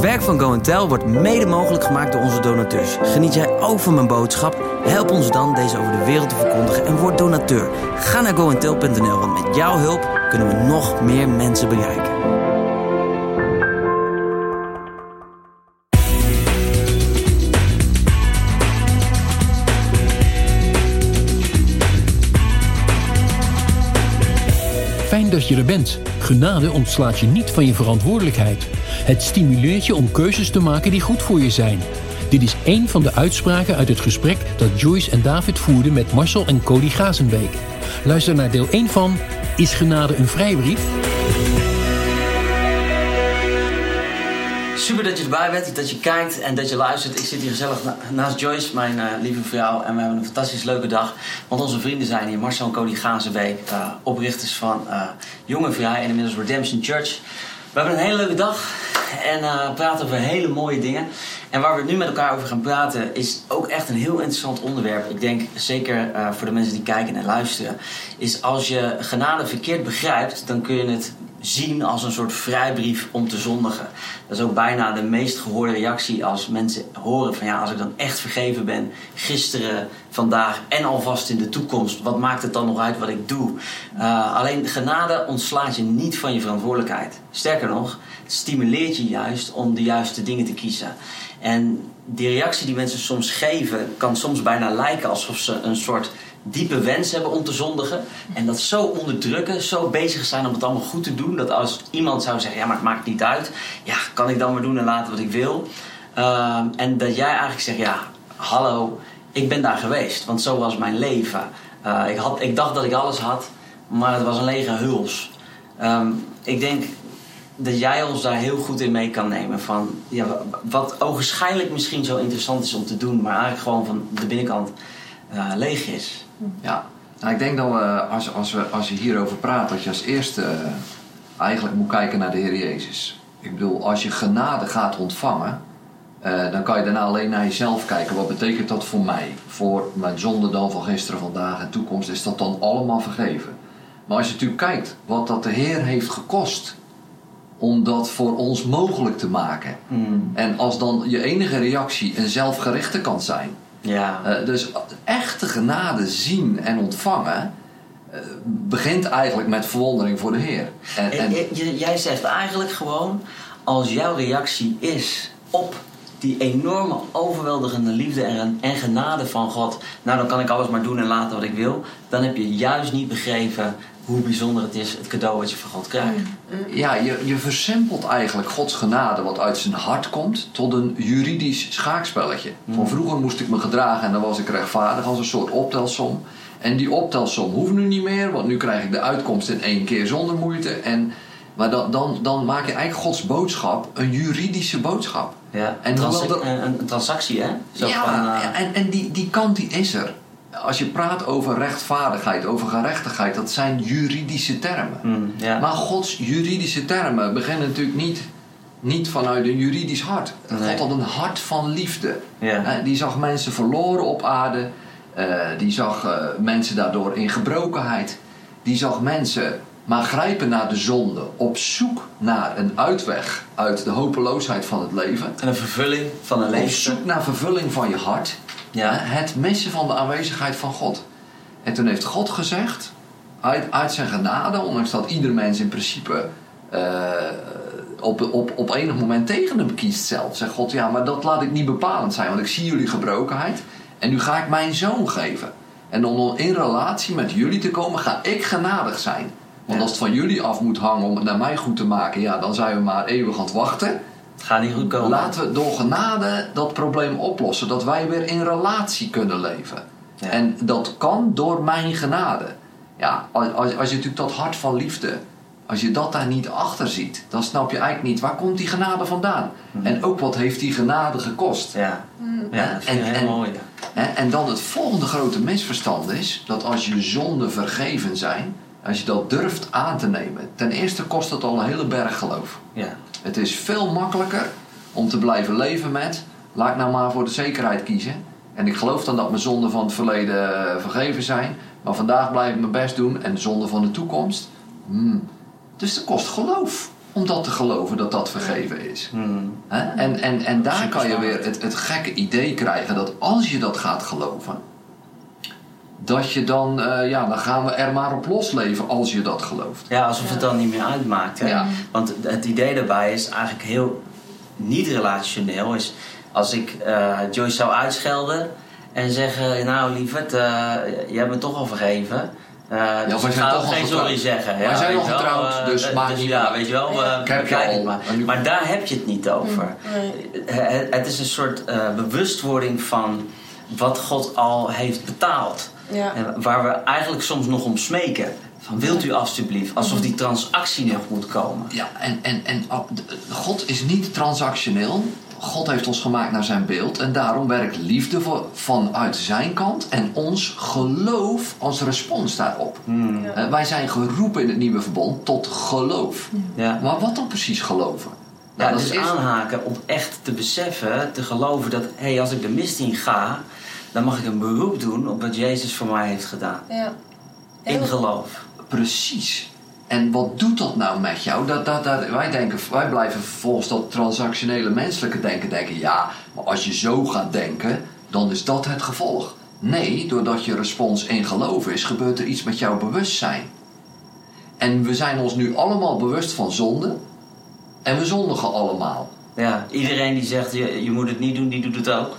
Het werk van Go wordt mede mogelijk gemaakt door onze donateurs. Geniet jij ook van mijn boodschap? Help ons dan deze over de wereld te verkondigen en word donateur. Ga naar goentel.nl, want met jouw hulp kunnen we nog meer mensen bereiken. Fijn dat je er bent. Genade ontslaat je niet van je verantwoordelijkheid. Het stimuleert je om keuzes te maken die goed voor je zijn. Dit is één van de uitspraken uit het gesprek dat Joyce en David voerden met Marcel en Cody Gazenbeek. Luister naar deel 1 van Is genade een vrijbrief? Super dat je erbij bent, dat je kijkt en dat je luistert. Ik zit hier gezellig naast Joyce, mijn uh, lieve vrouw. En we hebben een fantastisch leuke dag. Want onze vrienden zijn hier, Marcel en Cody Gazenbeek. Uh, oprichters van uh, Jonge Vrij en inmiddels Redemption Church. We hebben een hele leuke dag en praten over hele mooie dingen. En waar we nu met elkaar over gaan praten is ook echt een heel interessant onderwerp. Ik denk zeker uh, voor de mensen die kijken en luisteren. Is als je genade verkeerd begrijpt, dan kun je het zien als een soort vrijbrief om te zondigen. Dat is ook bijna de meest gehoorde reactie als mensen horen van ja, als ik dan echt vergeven ben, gisteren, vandaag en alvast in de toekomst, wat maakt het dan nog uit wat ik doe? Uh, alleen genade ontslaat je niet van je verantwoordelijkheid. Sterker nog, het stimuleert je juist om de juiste dingen te kiezen. En die reactie die mensen soms geven, kan soms bijna lijken alsof ze een soort diepe wens hebben om te zondigen. En dat zo onderdrukken, zo bezig zijn om het allemaal goed te doen. Dat als iemand zou zeggen, ja maar het maakt niet uit. Ja, kan ik dan maar doen en laten wat ik wil. Uh, en dat jij eigenlijk zegt, ja, hallo, ik ben daar geweest. Want zo was mijn leven. Uh, ik, had, ik dacht dat ik alles had, maar het was een lege huls. Um, ik denk dat jij ons daar heel goed in mee kan nemen. Van, ja, wat ogenschijnlijk misschien zo interessant is om te doen, maar eigenlijk gewoon van de binnenkant uh, leeg is. Ja, nou, ik denk dat we als, als, we, als je hierover praat, dat je als eerste uh, eigenlijk moet kijken naar de Heer Jezus. Ik bedoel, als je genade gaat ontvangen, uh, dan kan je daarna alleen naar jezelf kijken. Wat betekent dat voor mij? Voor mijn zonde dan van gisteren, vandaag en toekomst, is dat dan allemaal vergeven? Maar als je natuurlijk kijkt wat dat de Heer heeft gekost om dat voor ons mogelijk te maken. Mm. En als dan je enige reactie een zelfgerichte kan zijn. Ja. Uh, dus echte genade zien en ontvangen uh, begint eigenlijk met verwondering voor de Heer. En, en... Jij zegt eigenlijk gewoon, als jouw reactie is op die enorme overweldigende liefde en, en genade van God, nou dan kan ik alles maar doen en laten wat ik wil, dan heb je juist niet begrepen hoe bijzonder het is, het cadeau wat je van God krijgt. Ja, je, je versimpelt eigenlijk Gods genade, wat uit zijn hart komt, tot een juridisch schaakspelletje. Van vroeger moest ik me gedragen en dan was ik rechtvaardig als een soort optelsom. En die optelsom hoeft nu niet meer, want nu krijg ik de uitkomst in één keer zonder moeite. En, maar dan, dan, dan maak je eigenlijk Gods boodschap een juridische boodschap. Ja, en Trans er... een, een, transactie, hè? Zo ja, van, uh... en, en die, die kant die is er als je praat over rechtvaardigheid, over gerechtigheid, dat zijn juridische termen. Mm, ja. Maar Gods juridische termen beginnen natuurlijk niet, niet vanuit een juridisch hart. Nee. God had een hart van liefde. Die zag mensen verloren op aarde. Uh, die zag uh, mensen daardoor in gebrokenheid. Die zag mensen maar grijpen naar de zonde. Op zoek naar een uitweg uit de hopeloosheid van het leven. En een vervulling van een leven. Op zoek naar vervulling van je hart. Ja. Het missen van de aanwezigheid van God. En toen heeft God gezegd, uit, uit zijn genade, ondanks dat ieder mens in principe uh, op, op, op enig moment tegen hem kiest zelf, zegt God, ja, maar dat laat ik niet bepalend zijn, want ik zie jullie gebrokenheid en nu ga ik mijn zoon geven. En om in relatie met jullie te komen, ga ik genadig zijn. Want Ja. als het van jullie af moet hangen om het naar mij goed te maken, ja, dan zijn we maar eeuwig aan het wachten. Het gaat niet goed komen. Laten we door genade dat probleem oplossen. Dat wij weer in relatie kunnen leven. Ja. En dat kan door mijn genade. Ja, als, als je natuurlijk dat hart van liefde, als je dat daar niet achter ziet, dan snap je eigenlijk niet waar komt die genade vandaan. En ook wat heeft die genade gekost. Ja, ja dat vind ik En- heel en- mooi. Hè? En dan het volgende grote misverstand is dat als je zonden vergeven zijn, als je dat durft aan te nemen, ten eerste kost dat al een hele berg geloof. Ja. Het is veel makkelijker om te blijven leven met. Laat ik nou maar voor de zekerheid kiezen. En ik geloof dan dat mijn zonden van het verleden eh, vergeven zijn. Maar vandaag blijf ik mijn best doen. En de zonden van de toekomst. hmm. Dus dat kost geloof. om dat te geloven dat dat vergeven is. Hmm. En, en, en daar kan je weer het, het gekke idee krijgen dat als je dat gaat geloven, dat je dan, eh, ja, dan gaan we er maar op losleven als je dat gelooft. Ja, alsof het dan niet meer uitmaakt. Hè? Ja. Want het idee daarbij is eigenlijk heel niet relationeel. Is als ik eh, Joyce zou uitschelden en zeggen: Nou, lieverd, eh je hebt me toch al vergeven. Eh dus wij ik zijn ga toch geen getrouwd. sorry zeggen. Wij zijn wel, getrouwd, dus maakt niet ja, weet je wel, Ja. eh, Ik heb al. het maar. Nu- Maar daar heb je het niet over. Nee. Het, het is een soort eh, bewustwording van wat God al heeft betaald. Ja. En waar we eigenlijk soms nog om smeken. Van wilt u alstublieft, alsof die transactie nog moet komen. Ja, en, en, en God is niet transactioneel. God heeft ons gemaakt naar zijn beeld. En daarom werkt liefde voor, vanuit zijn kant. En ons geloof als respons daarop. Ja. Eh, wij zijn geroepen in het nieuwe verbond tot geloof. Ja. Maar wat dan precies geloven? Ja, Nou, dat dus is aanhaken om echt te beseffen, te geloven dat hé, hey, als ik de mist in ga, dan mag ik een beroep doen op wat Jezus voor mij heeft gedaan. Ja. In geloof. Precies. En wat doet dat nou met jou? Dat, dat, dat, wij, denken, wij blijven volgens dat transactionele menselijke denken denken... ja, maar als je zo gaat denken, dan is dat het gevolg. Nee, doordat je respons in geloof is, gebeurt er iets met jouw bewustzijn. En we zijn ons nu allemaal bewust van zonde. En we zondigen allemaal. Ja, iedereen die zegt je, je moet het niet doen, die doet het ook.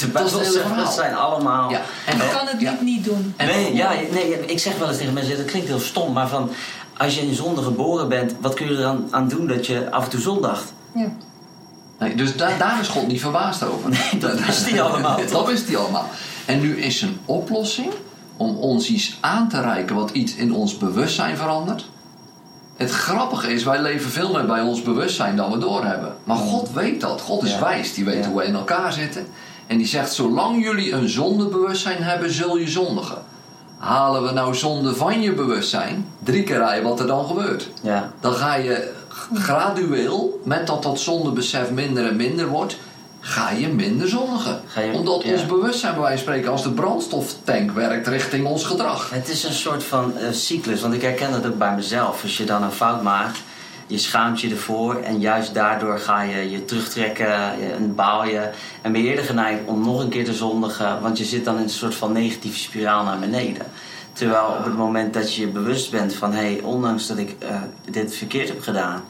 De Dat is zijn allemaal. Ja, en Je kan het ja. niet niet doen. En- nee, ja, nee, ik zeg wel eens tegen mensen, dat klinkt heel stom, maar van als je in zonde geboren bent, wat kun je er aan, aan doen dat je af en toe zondigt? Ja. Nee, dus da- daar is God niet verbaasd over. Nee, dat wist hij allemaal, dat wist hij allemaal. En nu is een oplossing om ons iets aan te reiken wat iets in ons bewustzijn verandert. Het grappige is, wij leven veel meer bij ons bewustzijn dan we doorhebben. Maar God weet dat. God is Ja. wijs. Die weet Ja. hoe we in elkaar zitten. En die zegt, zolang jullie een zondebewustzijn hebben, zul je zondigen. Halen we nou zonde van je bewustzijn, drie keer rijden wat er dan gebeurt. Ja, Dan ga je gradueel, met dat dat zondebesef minder en minder wordt, ga je minder zondigen. Ga je- Omdat ja. ons bewustzijn bij wijze van spreken als de brandstoftank werkt richting ons gedrag. Het is een soort van eh, cyclus, want ik herken dat ook bij mezelf. Als je dan een fout maakt, je schaamt je ervoor en juist daardoor ga je je terugtrekken je- en baal je. En ben je eerder geneigd om nog een keer te zondigen, want je zit dan in een soort van negatieve spiraal naar beneden. Terwijl op het moment dat je je bewust bent van hé, hey, ondanks dat ik eh, dit verkeerd heb gedaan,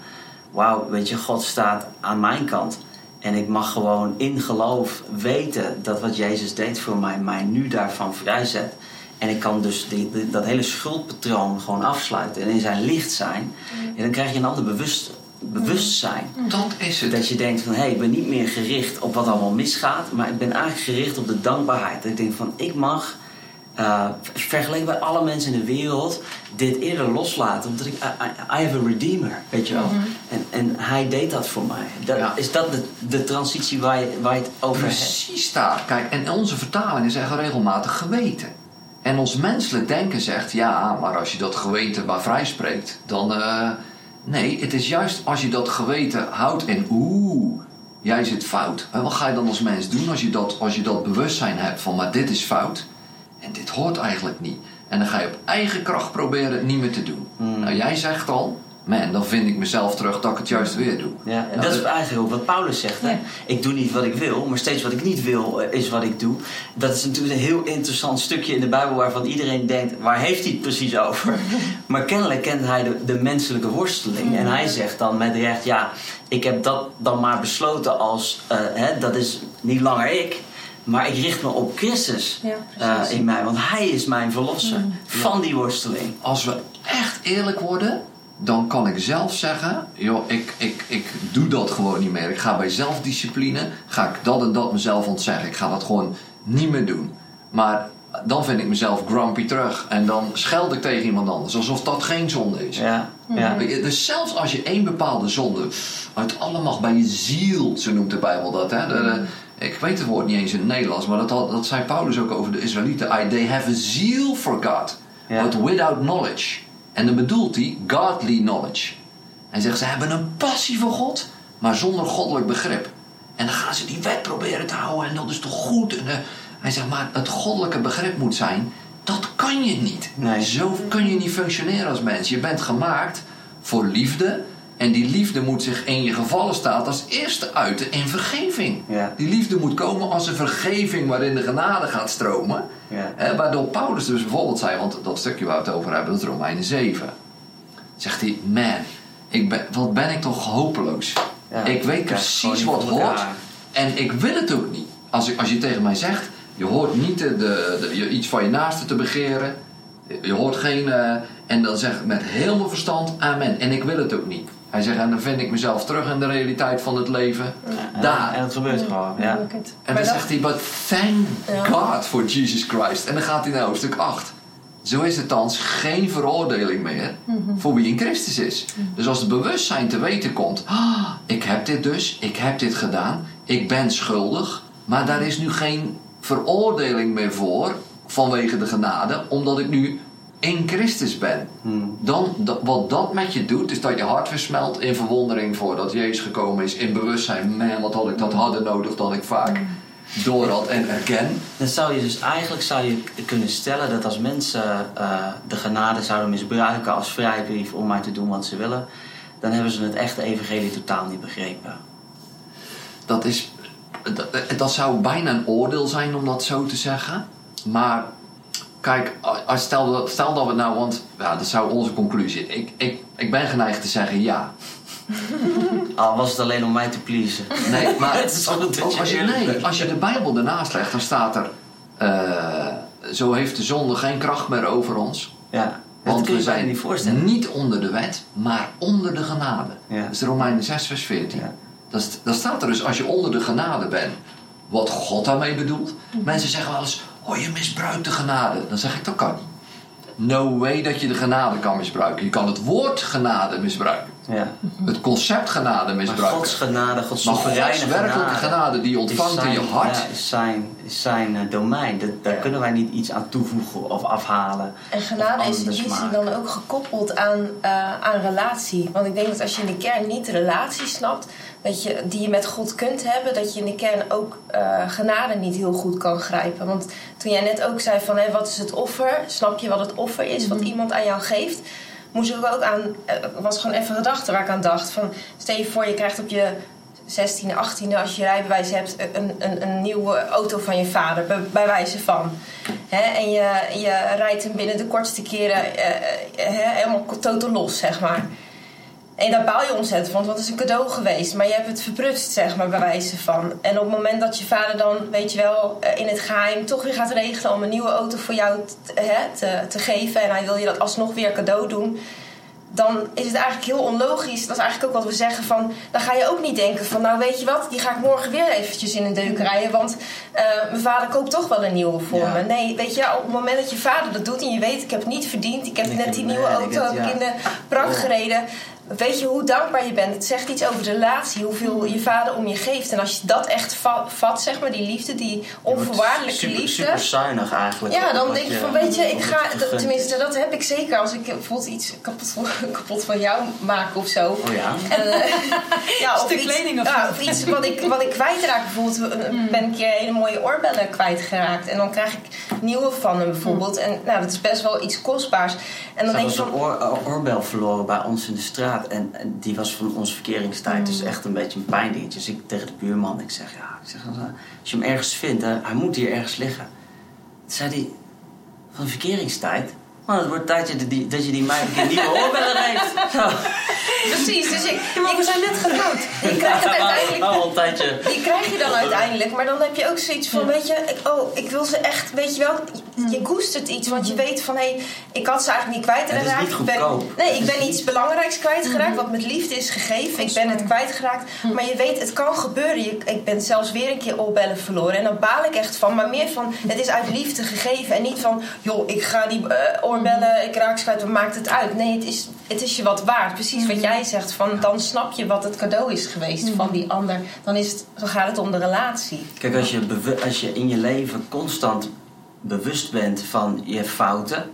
wauw, weet je, God staat aan mijn kant. En ik mag gewoon in geloof weten dat wat Jezus deed voor mij, mij nu daarvan vrijzet. En ik kan dus die, die- dat hele schuldpatroon gewoon afsluiten en in zijn licht zijn. En dan krijg je een ander bewust, bewustzijn. Dat is het. Dat je denkt van hé, hey, ik ben niet meer gericht op wat allemaal misgaat, maar ik ben eigenlijk gericht op de dankbaarheid. Dat ik denk van ik mag, eh, vergeleken bij alle mensen in de wereld, dit eerder loslaten. Omdat ik, I, I- I have a redeemer, weet je wel. en, en hij deed dat voor mij. Dat, Ja. Is dat de, de transitie waar je, waar je het over hebt? Precies daar. Kijk, en onze vertalingen zeggen regelmatig geweten. En ons menselijk denken zegt, ja, maar als je dat geweten maar vrij spreekt, dan. eh, nee, het is juist als je dat geweten houdt en oeh, jij zit fout. En wat ga je dan als mens doen als je, dat, als je dat bewustzijn hebt van, maar dit is fout en dit hoort eigenlijk niet. En dan ga je op eigen kracht proberen het niet meer te doen. Nou, jij zegt al, man, dan vind ik mezelf terug dat ik het juist weer doe. Ja, en Nou, dat is eigenlijk ook wat Paulus zegt. Hè? Ja. Ik doe niet wat ik wil, maar steeds wat ik niet wil eh, is wat ik doe. Dat is natuurlijk een heel interessant stukje in de Bijbel waarvan iedereen denkt: waar heeft hij het precies over? maar kennelijk kent hij de, de menselijke worsteling. En hij zegt dan met recht: ja, ik heb dat dan maar besloten als eh, hè, dat is niet langer ik. Maar ik richt me op Christus Ja, eh, in mij, want Hij is mijn verlosser van die worsteling. als we echt eerlijk worden, dan kan ik zelf zeggen: joh, ik, ik, ik doe dat gewoon niet meer. Ik ga bij zelfdiscipline, ga ik dat en dat mezelf ontzeggen. Ik ga dat gewoon niet meer doen. Maar dan vind ik mezelf grumpy terug en dan scheld ik tegen iemand anders, alsof dat geen zonde is. Ja, ja. Dus zelfs als je één bepaalde zonde uit alle macht bij je ziel, zo noemt de Bijbel dat. Hè? De- de- ik weet het woord niet eens in het Nederlands, maar dat, had- dat zei Paulus ook over de Israëlieten. I- They have a zeal for God, Ja. but without knowledge. En dan bedoelt hij godly knowledge. Hij zegt, ze hebben een passie voor God, maar zonder goddelijk begrip. En dan gaan ze die wet proberen te houden en dat is toch goed. En, eh, hij zegt, maar het goddelijke begrip moet zijn, dat kan je niet. Nee. Zo kun je niet functioneren als mens. Je bent gemaakt voor liefde En die liefde moet zich in je gevallen staat als eerste uiten in vergeving. Ja. Die liefde moet komen als een vergeving waarin de genade gaat stromen. Ja. Hè, waardoor Paulus dus bijvoorbeeld zei, want dat stukje waar we het over hebben, dat is Romeinen 7. Zegt hij, man, ik ben, wat ben ik toch hopeloos. Ja, ik weet precies wat hoort. En ik wil het ook niet. Als, ik, als je tegen mij zegt, je hoort niet de, de, iets van je naaste te begeren. Je hoort geen... eh, en dan zeg ik met heel mijn verstand, amen. En ik wil het ook niet. Hij zegt, en dan vind ik mezelf terug in de realiteit van het leven. En- Daar. En het gebeurt gewoon. Ja. En dan zegt hij, but thank Ja. God for Jesus Christ. En dan gaat hij naar hoofdstuk 8. Zo is het thans geen veroordeling meer voor wie in Christus is. Dus als het bewustzijn te weten komt, ah, ik heb dit dus, ik heb dit gedaan, ik ben schuldig, maar daar is nu geen veroordeling meer voor vanwege de genade, omdat ik nu in Christus ben. Hmm. Dan, dat- wat dat met je doet, is dat je hart versmelt in verwondering voor dat Jezus gekomen is. In bewustzijn, man, wat had ik dat harder nodig dan ik vaak door had en erken. Dan zou je dus eigenlijk zou je kunnen stellen dat als mensen eh, de genade zouden misbruiken als vrijbrief om maar te doen wat ze willen, dan hebben ze het echte evangelie totaal niet begrepen. Dat, is, dat, dat zou bijna een oordeel zijn om dat zo te zeggen. Maar kijk, als, stel, dat, stel dat we nou, want ja, dat zou onze conclusie. Ik, ik, ik ben geneigd te zeggen ja. Al was het alleen om mij te pleasen. Nee, maar Het is ook als, je, nee, als je de Bijbel ernaast legt, dan staat er... eh, zo heeft de zonde geen kracht meer over ons. Ja, dat Want kun je we zijn niet voorstellen. niet onder de wet, maar onder de genade. Ja. Dat is de Romeinen 6, vers 14. Ja. Dat, dat staat er dus als je onder de genade bent. Wat God daarmee bedoelt. Mensen zeggen wel eens, oh je misbruikt de genade. Dan zeg ik, dat kan niet. No way dat je de genade kan misbruiken. Je kan het woord genade misbruiken. Ja. Het concept genade Maar misbruiken. Gods genade, Gods Maar soevereine Gods werkelijke genade die je ontvangt zijn, in je hart. Ja, is zijn, is zijn eh, domein. Dat, daar Ja. kunnen wij niet iets aan toevoegen of afhalen. En genade is in die zin dan ook gekoppeld aan, eh, aan relatie. Want ik denk dat als je in de kern niet de relatie snapt, dat je, die je met God kunt hebben, dat je in de kern ook eh, genade niet heel goed kan grijpen. Want toen jij net ook zei van hé, wat is het offer? Snap je wat het offer is, wat iemand aan jou geeft? Moest ik ook aan, eh, was gewoon even een gedachte waar ik aan dacht. Van, stel je voor, je krijgt op je 16e, 18e, als je rijbewijs hebt, een, een, een nieuwe auto van je vader, bij, wijze van. En je, je rijdt hem binnen de kortste keren eh, eh, hè, helemaal totaal los, zeg maar. En daar baal je ontzettend van, want het is een cadeau geweest. Maar je hebt het verprutst, zeg maar, bij wijze van. En op het moment dat je vader dan, weet je wel, eh, in het geheim toch weer gaat regelen om een nieuwe auto voor jou t- hè, te, te geven. En hij wil je dat alsnog weer cadeau doen. Dan is het eigenlijk heel onlogisch. Dat is eigenlijk ook wat we zeggen van... Dan ga je ook niet denken van... Nou weet je wat, die ga ik morgen weer eventjes in een deuk rijden. Want eh, mijn vader koopt toch wel een nieuwe voor Ja. me. Nee, weet je, op het moment dat je vader dat doet... En je weet, ik heb het niet verdiend. Ik heb Ik net die nieuwe ik auto heb- ik in de prak gereden. Weet je hoe dankbaar je bent? Het zegt iets over de relatie, hoeveel je vader om je geeft. En als je dat echt va- vat, zeg maar, die liefde, die onvoorwaardelijke super, liefde. Super zuinig eigenlijk. Ja, dan denk je van, weet je, ik ga, tenminste, dat heb ik zeker als ik bijvoorbeeld iets kapot, kapot van jou maak of zo. Oh ja? En, eh, ja, of Stuk iets, kleding of ja, of iets wat ik, wat ik kwijtraak. Bijvoorbeeld Mm. ben ik een keer hele mooie oorbellen kwijtgeraakt. En dan krijg ik nieuwe van hem bijvoorbeeld. En nou, dat is best wel iets kostbaars. En dan denk je een van, oor- oorbel verloren bij ons in de straat. En, en die was van onze verkeringstijd. Dus echt een beetje een pijndingetje. Dus ik tegen de buurman, ik zeg, ja, ik zeg, als je hem ergens vindt, hij moet hier ergens liggen. Toen zei hij, van de verkeringstijd? Man, het wordt tijd dat je die, dat je die meid een keer nieuwe oorbellen geeft. Precies, dus ik, we zijn net getrouwd. Je krijgt het uiteindelijk Al een tijdje. Die krijg je dan uiteindelijk, maar dan heb je ook zoiets van, weet je, ik, oh, ik wil ze echt, weet je wel, je koestert iets, want je weet van, hé, hey, ik had ze eigenlijk niet Het is kwijtgeraakt. niet Ik ben- goedkoop. Nee, ik ben iets belangrijks kwijtgeraakt, wat met liefde is gegeven. Ik ben het kwijtgeraakt, maar je weet, het kan gebeuren. Je, ik ben zelfs weer een keer oorbellen verloren en dan baal ik echt van, maar meer van, het is uit liefde gegeven en niet van, joh, ik ga die eh, oorbellen, ik raak ze kwijt, wat maakt het uit? Nee, het is, het is je wat waard. Precies wat jij zegt, van, dan snap je wat het cadeau is geweest van die ander. Dan, is het, dan gaat het om de relatie. Kijk, als je, als je in je leven constant bewust bent van je fouten,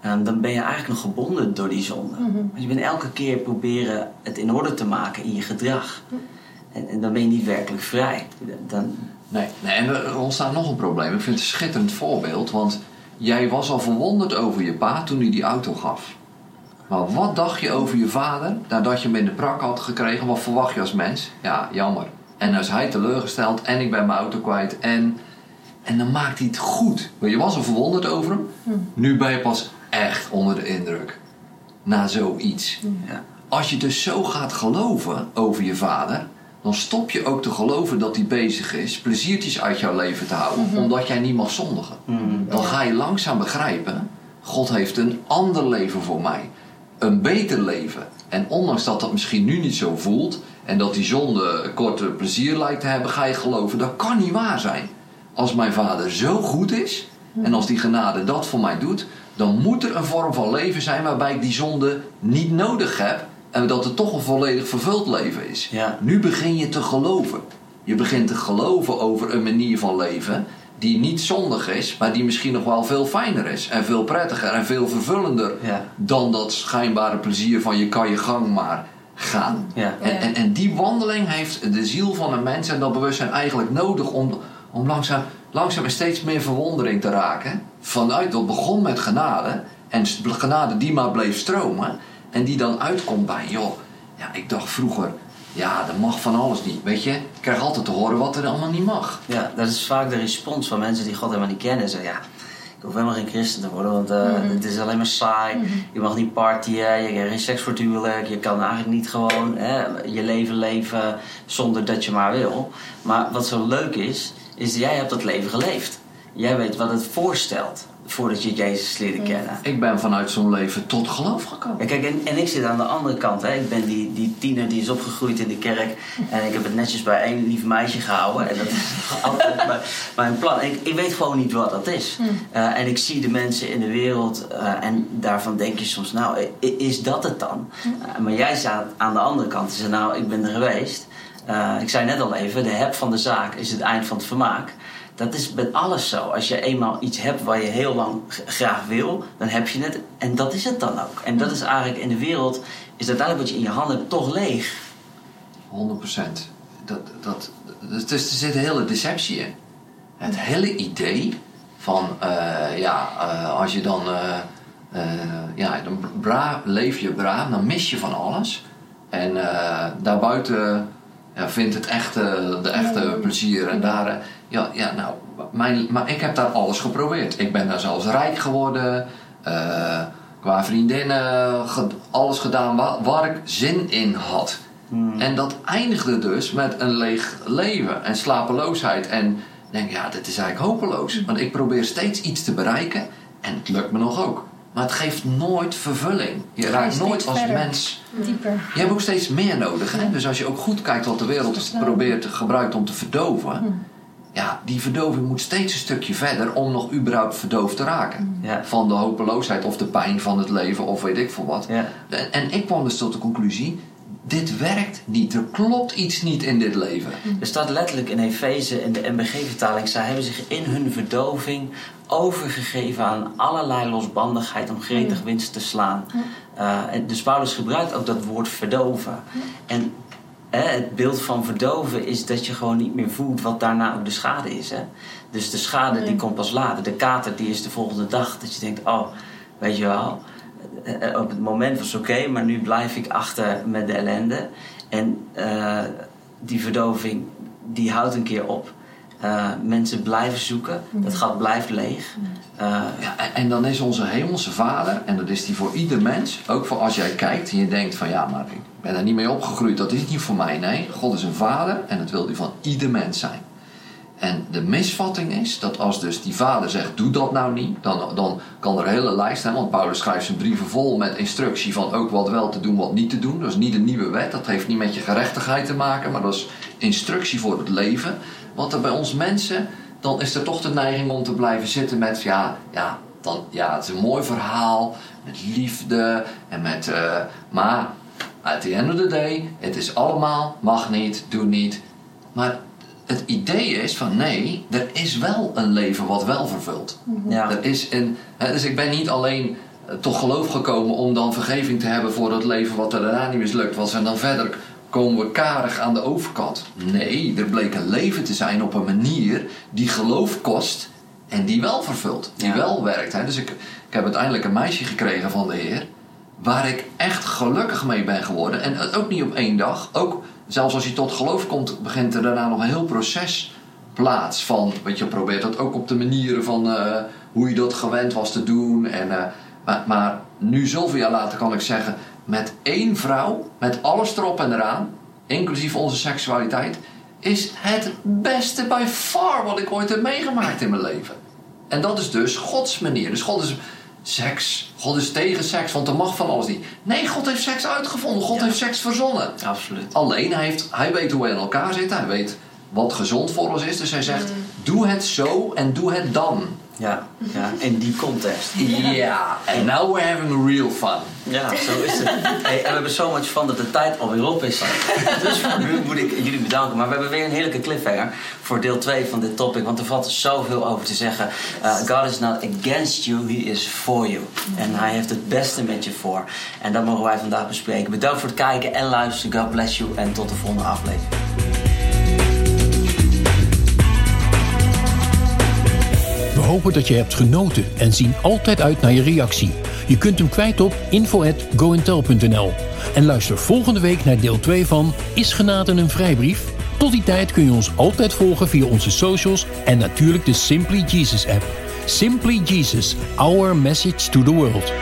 ehm, dan ben je eigenlijk nog gebonden door die zonde. Want je bent elke keer proberen het in orde te maken in je gedrag. En, en dan ben je niet werkelijk vrij. Dan, Nee, nee, en er ontstaat nog een probleem. Ik vind het een schitterend voorbeeld, want jij was al verwonderd over je pa toen hij die auto gaf. Maar wat dacht je over je vader nadat je hem in de prak had gekregen? Wat verwacht je als mens? Ja, jammer. En als hij teleurgesteld en ik ben mijn auto kwijt en, en dan maakt hij het goed. Want je was al verwonderd over hem. Nu ben je pas echt onder de indruk. Na zoiets. Ja. Als je dus zo gaat geloven over je vader, dan stop je ook te geloven dat hij bezig is pleziertjes uit jouw leven te houden, omdat jij niet mag zondigen. Dan ga je langzaam begrijpen: God heeft een ander leven voor mij, een beter leven. En ondanks dat dat misschien nu niet zo voelt en dat die zonde korte plezier lijkt te hebben, ga je geloven dat kan niet waar zijn. Als mijn vader zo goed is en als die genade dat voor mij doet, dan moet er een vorm van leven zijn waarbij ik die zonde niet nodig heb en dat het toch een volledig vervuld leven is. Ja. Nu begin je te geloven. Je begint te geloven over een manier van leven die niet zondig is, maar die misschien nog wel veel fijner is en veel prettiger en veel vervullender Ja. dan dat schijnbare plezier van je kan je gang maar gaan. Ja. En, en, en die wandeling heeft de ziel van een mens en dat bewustzijn eigenlijk nodig om, om langzaam, langzaam en steeds meer verwondering te raken. Vanuit dat begon met genade en genade die maar bleef stromen en die dan uitkomt bij, joh, ja, ik dacht vroeger, ja, dat mag van alles niet. Weet je, ik krijg altijd te horen wat er allemaal niet mag. Ja, dat is vaak de respons van mensen die God helemaal niet kennen. Zeggen, ja, ik hoef helemaal geen christen te worden, want eh, het is alleen maar saai. Je mag niet partyen, je krijgt geen seks voor het huwelijk. Je kan eigenlijk niet gewoon hè, je leven leven zonder dat je maar wil. Maar wat zo leuk is, is jij hebt dat leven geleefd. Jij weet wat het voorstelt voordat je Jezus leerde kennen. Ik ben vanuit zo'n leven tot geloof gekomen. Ja, kijk, en, en ik zit aan de andere kant. Hè. Ik ben die, die tiener die is opgegroeid in de kerk. En ik heb het netjes bij één lief meisje gehouden. En dat is altijd mijn, mijn plan. En ik, ik weet gewoon niet wat dat is. Eh, en ik zie de mensen in de wereld. eh, en daarvan denk je soms, nou, is dat het dan? Eh, maar jij staat aan de andere kant. Je zegt, nou, ik ben er geweest. Eh, ik zei net al even, de heb van de zaak is het eind van het vermaak. Dat is met alles zo. Als je eenmaal iets hebt waar je heel lang graag wil, dan heb je het. En dat is het dan ook. En dat is eigenlijk in de wereld, is uiteindelijk wat je in je handen hebt toch leeg. 100 procent. Dat, dat, dus er zit een hele deceptie in. Het hele idee van, eh, ja, eh, als je dan, eh, ja, dan braaf, leef je braaf, dan mis je van alles. En daarbuiten ja, vindt het echte, de echte plezier. En daar, eh, ja, ja, nou, mijn, maar ik heb daar alles geprobeerd. Ik ben daar zelfs rijk geworden. eh, qua vriendinnen, ge- alles gedaan waar, waar ik zin in had. En dat eindigde dus met een leeg leven en slapeloosheid. En denk, ja, dit is eigenlijk hopeloos. Want ik probeer steeds iets te bereiken en het lukt me nog ook. Maar het geeft nooit vervulling. Je raakt nooit als verder. mens. Dieper. Je hebt ook steeds meer nodig. Hè? Dus als je ook goed kijkt wat de wereld probeert gebruikt om te verdoven. Ja, die verdoving moet steeds een stukje verder om nog überhaupt verdoofd te raken. Ja. Van de hopeloosheid of de pijn van het leven of weet ik veel wat. Ja. En, en ik kwam dus tot de conclusie: dit werkt niet. Er klopt iets niet in dit leven. Er staat letterlijk in Efeze, in de MBG-vertaling, zij hebben zich in hun verdoving overgegeven aan allerlei losbandigheid om gretig winst te slaan. Eh, en dus Paulus gebruikt ook dat woord verdoven. En hè, het beeld van verdoven is dat je gewoon niet meer voelt wat daarna ook de schade is. Hè? Dus de schade die komt pas later. De kater die is de volgende dag. Dat je denkt, oh, weet je wel, eh, op het moment was het oké, maar nu blijf ik achter met de ellende. En eh, die verdoving, die houdt een keer op. Eh, mensen blijven zoeken, dat gat blijft leeg. Eh, Ja, en, en dan is onze hemelse vader, en dat is die voor ieder mens, ook voor als jij kijkt en je denkt van ja, maar ik ben er niet mee opgegroeid, dat is niet voor mij. Nee, God is een vader en dat wil hij van ieder mens zijn. En de misvatting is dat als dus die vader zegt, doe dat nou niet, dan, dan kan er een hele lijst zijn. Want Paulus schrijft zijn brieven vol met instructie van ook wat wel te doen, wat niet te doen. Dat is niet een nieuwe wet, dat heeft niet met je gerechtigheid te maken, maar dat is instructie voor het leven. Want er bij ons mensen, dan is er toch de neiging om te blijven zitten met, ja, ja, dan, ja het is een mooi verhaal, met liefde en met, eh, maar at the end of the day, het is allemaal, mag niet, doe niet. Maar het idee is van nee, er is wel een leven wat wel vervult. ja. Er is een, hè, dus ik ben niet alleen eh, tot geloof gekomen om dan vergeving te hebben voor dat leven wat er daarna niet mislukt was. En dan verder komen we karig aan de overkant. Nee, er bleek een leven te zijn op een manier die geloof kost en die wel vervult. Die Ja. wel werkt. Hè. Dus ik, ik heb uiteindelijk een meisje gekregen van de Heer. waar ik echt gelukkig mee ben geworden. En ook niet op één dag. Ook zelfs als je tot geloof komt, begint er daarna nog een heel proces plaats van. Weet je, probeert dat ook op de manieren van uh, hoe je dat gewend was te doen. En, uh, maar, maar, nu, zoveel jaar later, kan ik zeggen: met één vrouw, met alles erop en eraan, inclusief onze seksualiteit, is het beste by far wat ik ooit heb meegemaakt in mijn leven. En dat is dus Gods manier. Dus God is seks. God is tegen seks, want er mag van alles niet. Nee, God heeft seks uitgevonden. God heeft seks verzonnen. Absoluut. Alleen, hij, heeft, hij weet hoe wij in elkaar zitten. Hij weet wat gezond voor ons is. Dus hij zegt, mm. doe het zo en doe het dan. Ja, ja, in die context. Ja, en now we're having real fun. Ja, zo is het. Hey, en we hebben zo much fun dat de tijd alweer op is. Dus voor nu moet ik jullie bedanken. Maar we hebben weer een heerlijke cliffhanger voor deel 2 van dit topic. Want er valt zoveel over te zeggen. Uh, God is not against you, he is for you. En hij heeft het beste met je voor. En dat mogen wij vandaag bespreken. Bedankt voor het kijken en luisteren. God bless you. En tot de volgende aflevering. We hopen dat je hebt genoten en zien altijd uit naar je reactie. Je kunt hem kwijt op info.gointel.nl. En luister volgende week naar deel 2 van Is genade een vrijbrief? Tot die tijd kun je ons altijd volgen via onze socials en natuurlijk de Simply Jesus app. Simply Jesus, our message to the world.